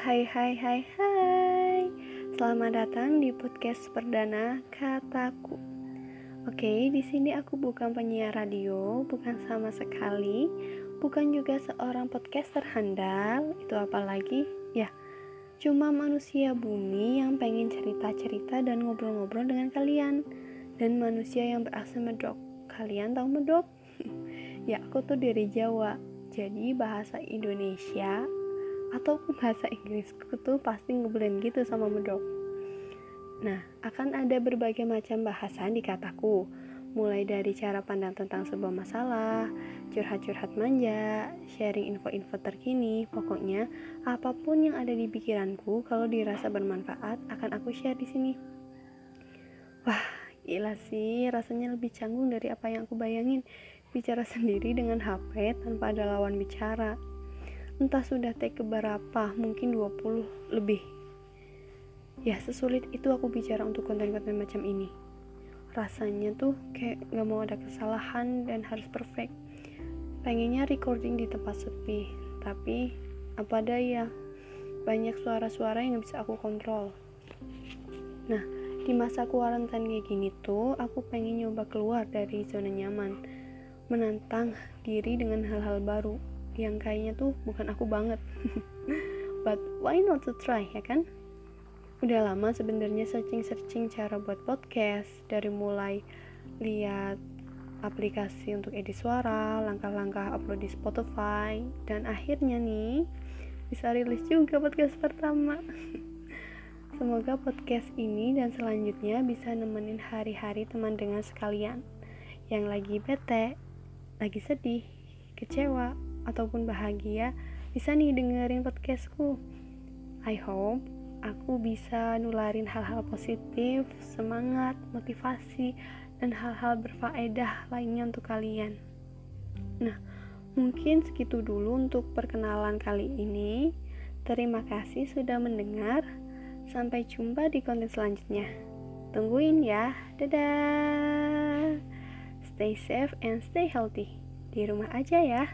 Hai hai hai hai Selamat datang di podcast perdana Kataku Oke, di sini aku bukan penyiar radio, bukan sama sekali, bukan juga seorang podcaster handal, itu apalagi? Ya, cuma manusia bumi yang pengen cerita-cerita dan ngobrol-ngobrol dengan kalian dan manusia yang beraksi medok. Kalian tahu medok? ya, aku tuh dari Jawa. Jadi bahasa Indonesia ataupun bahasa Inggrisku tuh pasti ngeblend gitu sama medok. Nah, akan ada berbagai macam bahasan di kataku, mulai dari cara pandang tentang sebuah masalah, curhat-curhat manja, sharing info-info terkini, pokoknya apa pun yang ada di pikiranku kalau dirasa bermanfaat akan aku share di sini. Wah, gila sih, rasanya lebih canggung dari apa yang aku bayangin. Bicara sendiri dengan HP tanpa ada lawan bicara entah sudah take keberapa mungkin 20 lebih. Ya sesulit itu aku bicara untuk konten-konten macam ini. Rasanya tuh kayak gak mau ada kesalahan dan harus perfect. Pengennya recording di tempat sepi tapi apa daya banyak suara-suara yang gak bisa aku kontrol. Nah di masa kuarantain kayak gini tuh aku pengen nyoba keluar dari zona nyaman menantang diri dengan hal-hal baru yang kayaknya tuh bukan aku banget. But why not to try ya kan? Udah lama sebenarnya searching-searching cara buat podcast dari mulai lihat aplikasi untuk edit suara, langkah-langkah upload di Spotify, dan akhirnya nih bisa rilis juga podcast pertama. Semoga podcast ini dan selanjutnya bisa nemenin hari-hari teman dengan sekalian. Yang lagi bete, lagi sedih, kecewa, ataupun bahagia bisa nih dengerin podcastku. I hope aku bisa nularin hal-hal positif semangat, motivasi dan hal-hal berfaedah lainnya untuk kalian. Nah mungkin segitu dulu untuk perkenalan kali ini. Terima kasih sudah mendengar. Sampai jumpa di konten selanjutnya. Tungguin ya. Dadah. Stay safe and stay healthy. Di rumah aja ya